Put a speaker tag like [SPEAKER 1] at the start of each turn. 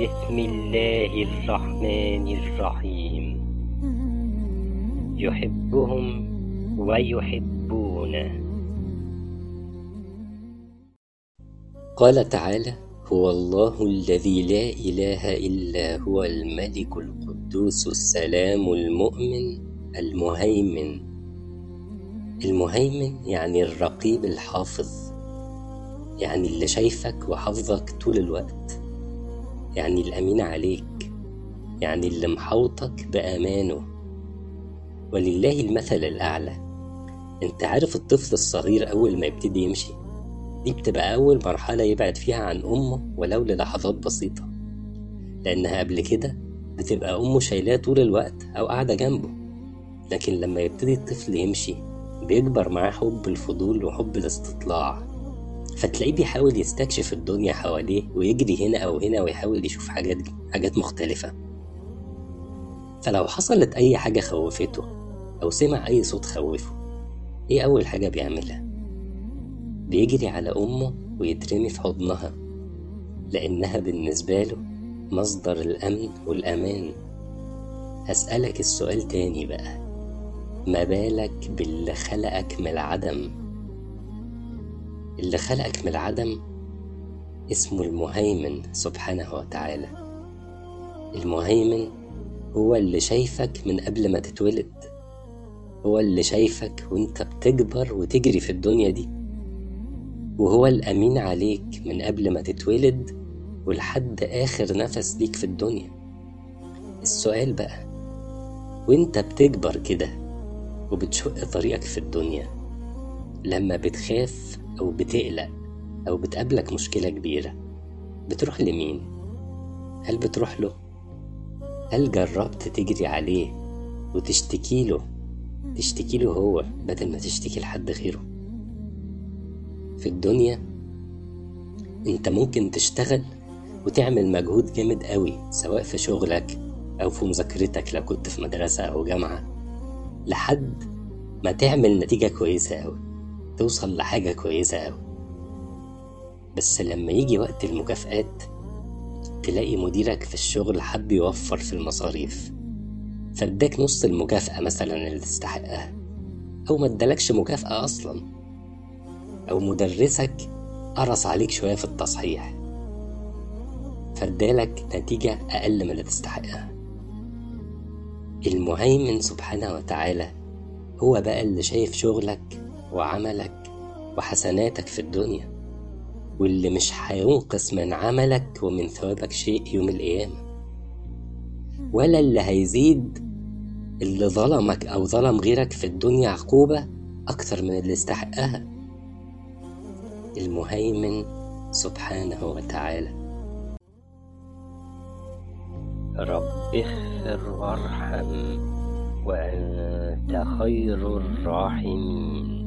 [SPEAKER 1] بسم الله الرحمن الرحيم. يحبهم ويحبونه.
[SPEAKER 2] قال تعالى هو الله الذي لا إله إلا هو الملك القدوس السلام المؤمن المهيمن. المهيمن يعني الرقيب الحافظ يعني اللي شايفك وحافظك طول الوقت. يعني الأمين عليك يعني اللي محوطك بأمانه. ولله المثل الأعلى. أنت عارف الطفل الصغير أول ما يبتدي يمشي؟ دي بتبقى أول مرحلة يبعد فيها عن أمه ولو للحظات بسيطة. لأنها قبل كده بتبقى أمه شايلاه طول الوقت أو قاعدة جنبه. لكن لما يبتدي الطفل يمشي بيكبر معاه حب الفضول وحب الاستطلاع. فتلاقيه بيحاول يستكشف الدنيا حواليه ويجري هنا أو هنا ويحاول يشوف حاجات حاجات مختلفة. فلو حصلت أي حاجة خوفته أو سمع أي صوت خوفه إيه أول حاجة بيعملها؟ بيجري على أمه ويترمي في حضنها لأنها بالنسبة له مصدر الأمن والأمان. هسألك السؤال تاني بقى. ما بالك باللي خلقك من العدم؟ اللي خلقك من العدم اسمه المهيمن سبحانه وتعالى. المهيمن هو اللي شايفك من قبل ما تتولد. هو اللي شايفك وانت بتكبر وتجري في الدنيا دي. وهو الأمين عليك من قبل ما تتولد ولحد آخر نفس ليك في الدنيا. السؤال بقى وانت بتكبر كده وبتشق طريقك في الدنيا لما بتخاف أو بتقلق أو بتقابلك مشكلة كبيرة بتروح لمين؟ هل بتروح له؟ هل جربت تجري عليه وتشتكي له تشتكي له هو بدل ما تشتكي لحد غيره في الدنيا أنت ممكن تشتغل وتعمل مجهود جامد قوي سواء في شغلك أو في مذاكرتك لو كنت في مدرسة أو جامعة لحد ما تعمل نتيجة كويسة قوي توصل لحاجة كويسة قوي بس لما يجي وقت المكافآت تلاقي مديرك في الشغل حب يوفر في المصاريف. فاداك نص المكافأة مثلا اللي تستحقها أو ما ادالكش مكافأة أصلا. أو مدرسك قرص عليك شوية في التصحيح فادالك نتيجة أقل من اللي تستحقها. المهيمن سبحانه وتعالى هو بقى اللي شايف شغلك وعملك وحسناتك في الدنيا واللي مش هينقص من عملك ومن ثوابك شيء يوم القيامة. ولا اللي هيزيد اللي ظلمك أو ظلم غيرك في الدنيا عقوبة أكتر من اللي استحقها. المهيمن سبحانه وتعالى.
[SPEAKER 1] رب اغفر وارحم وأنت خير الراحمين.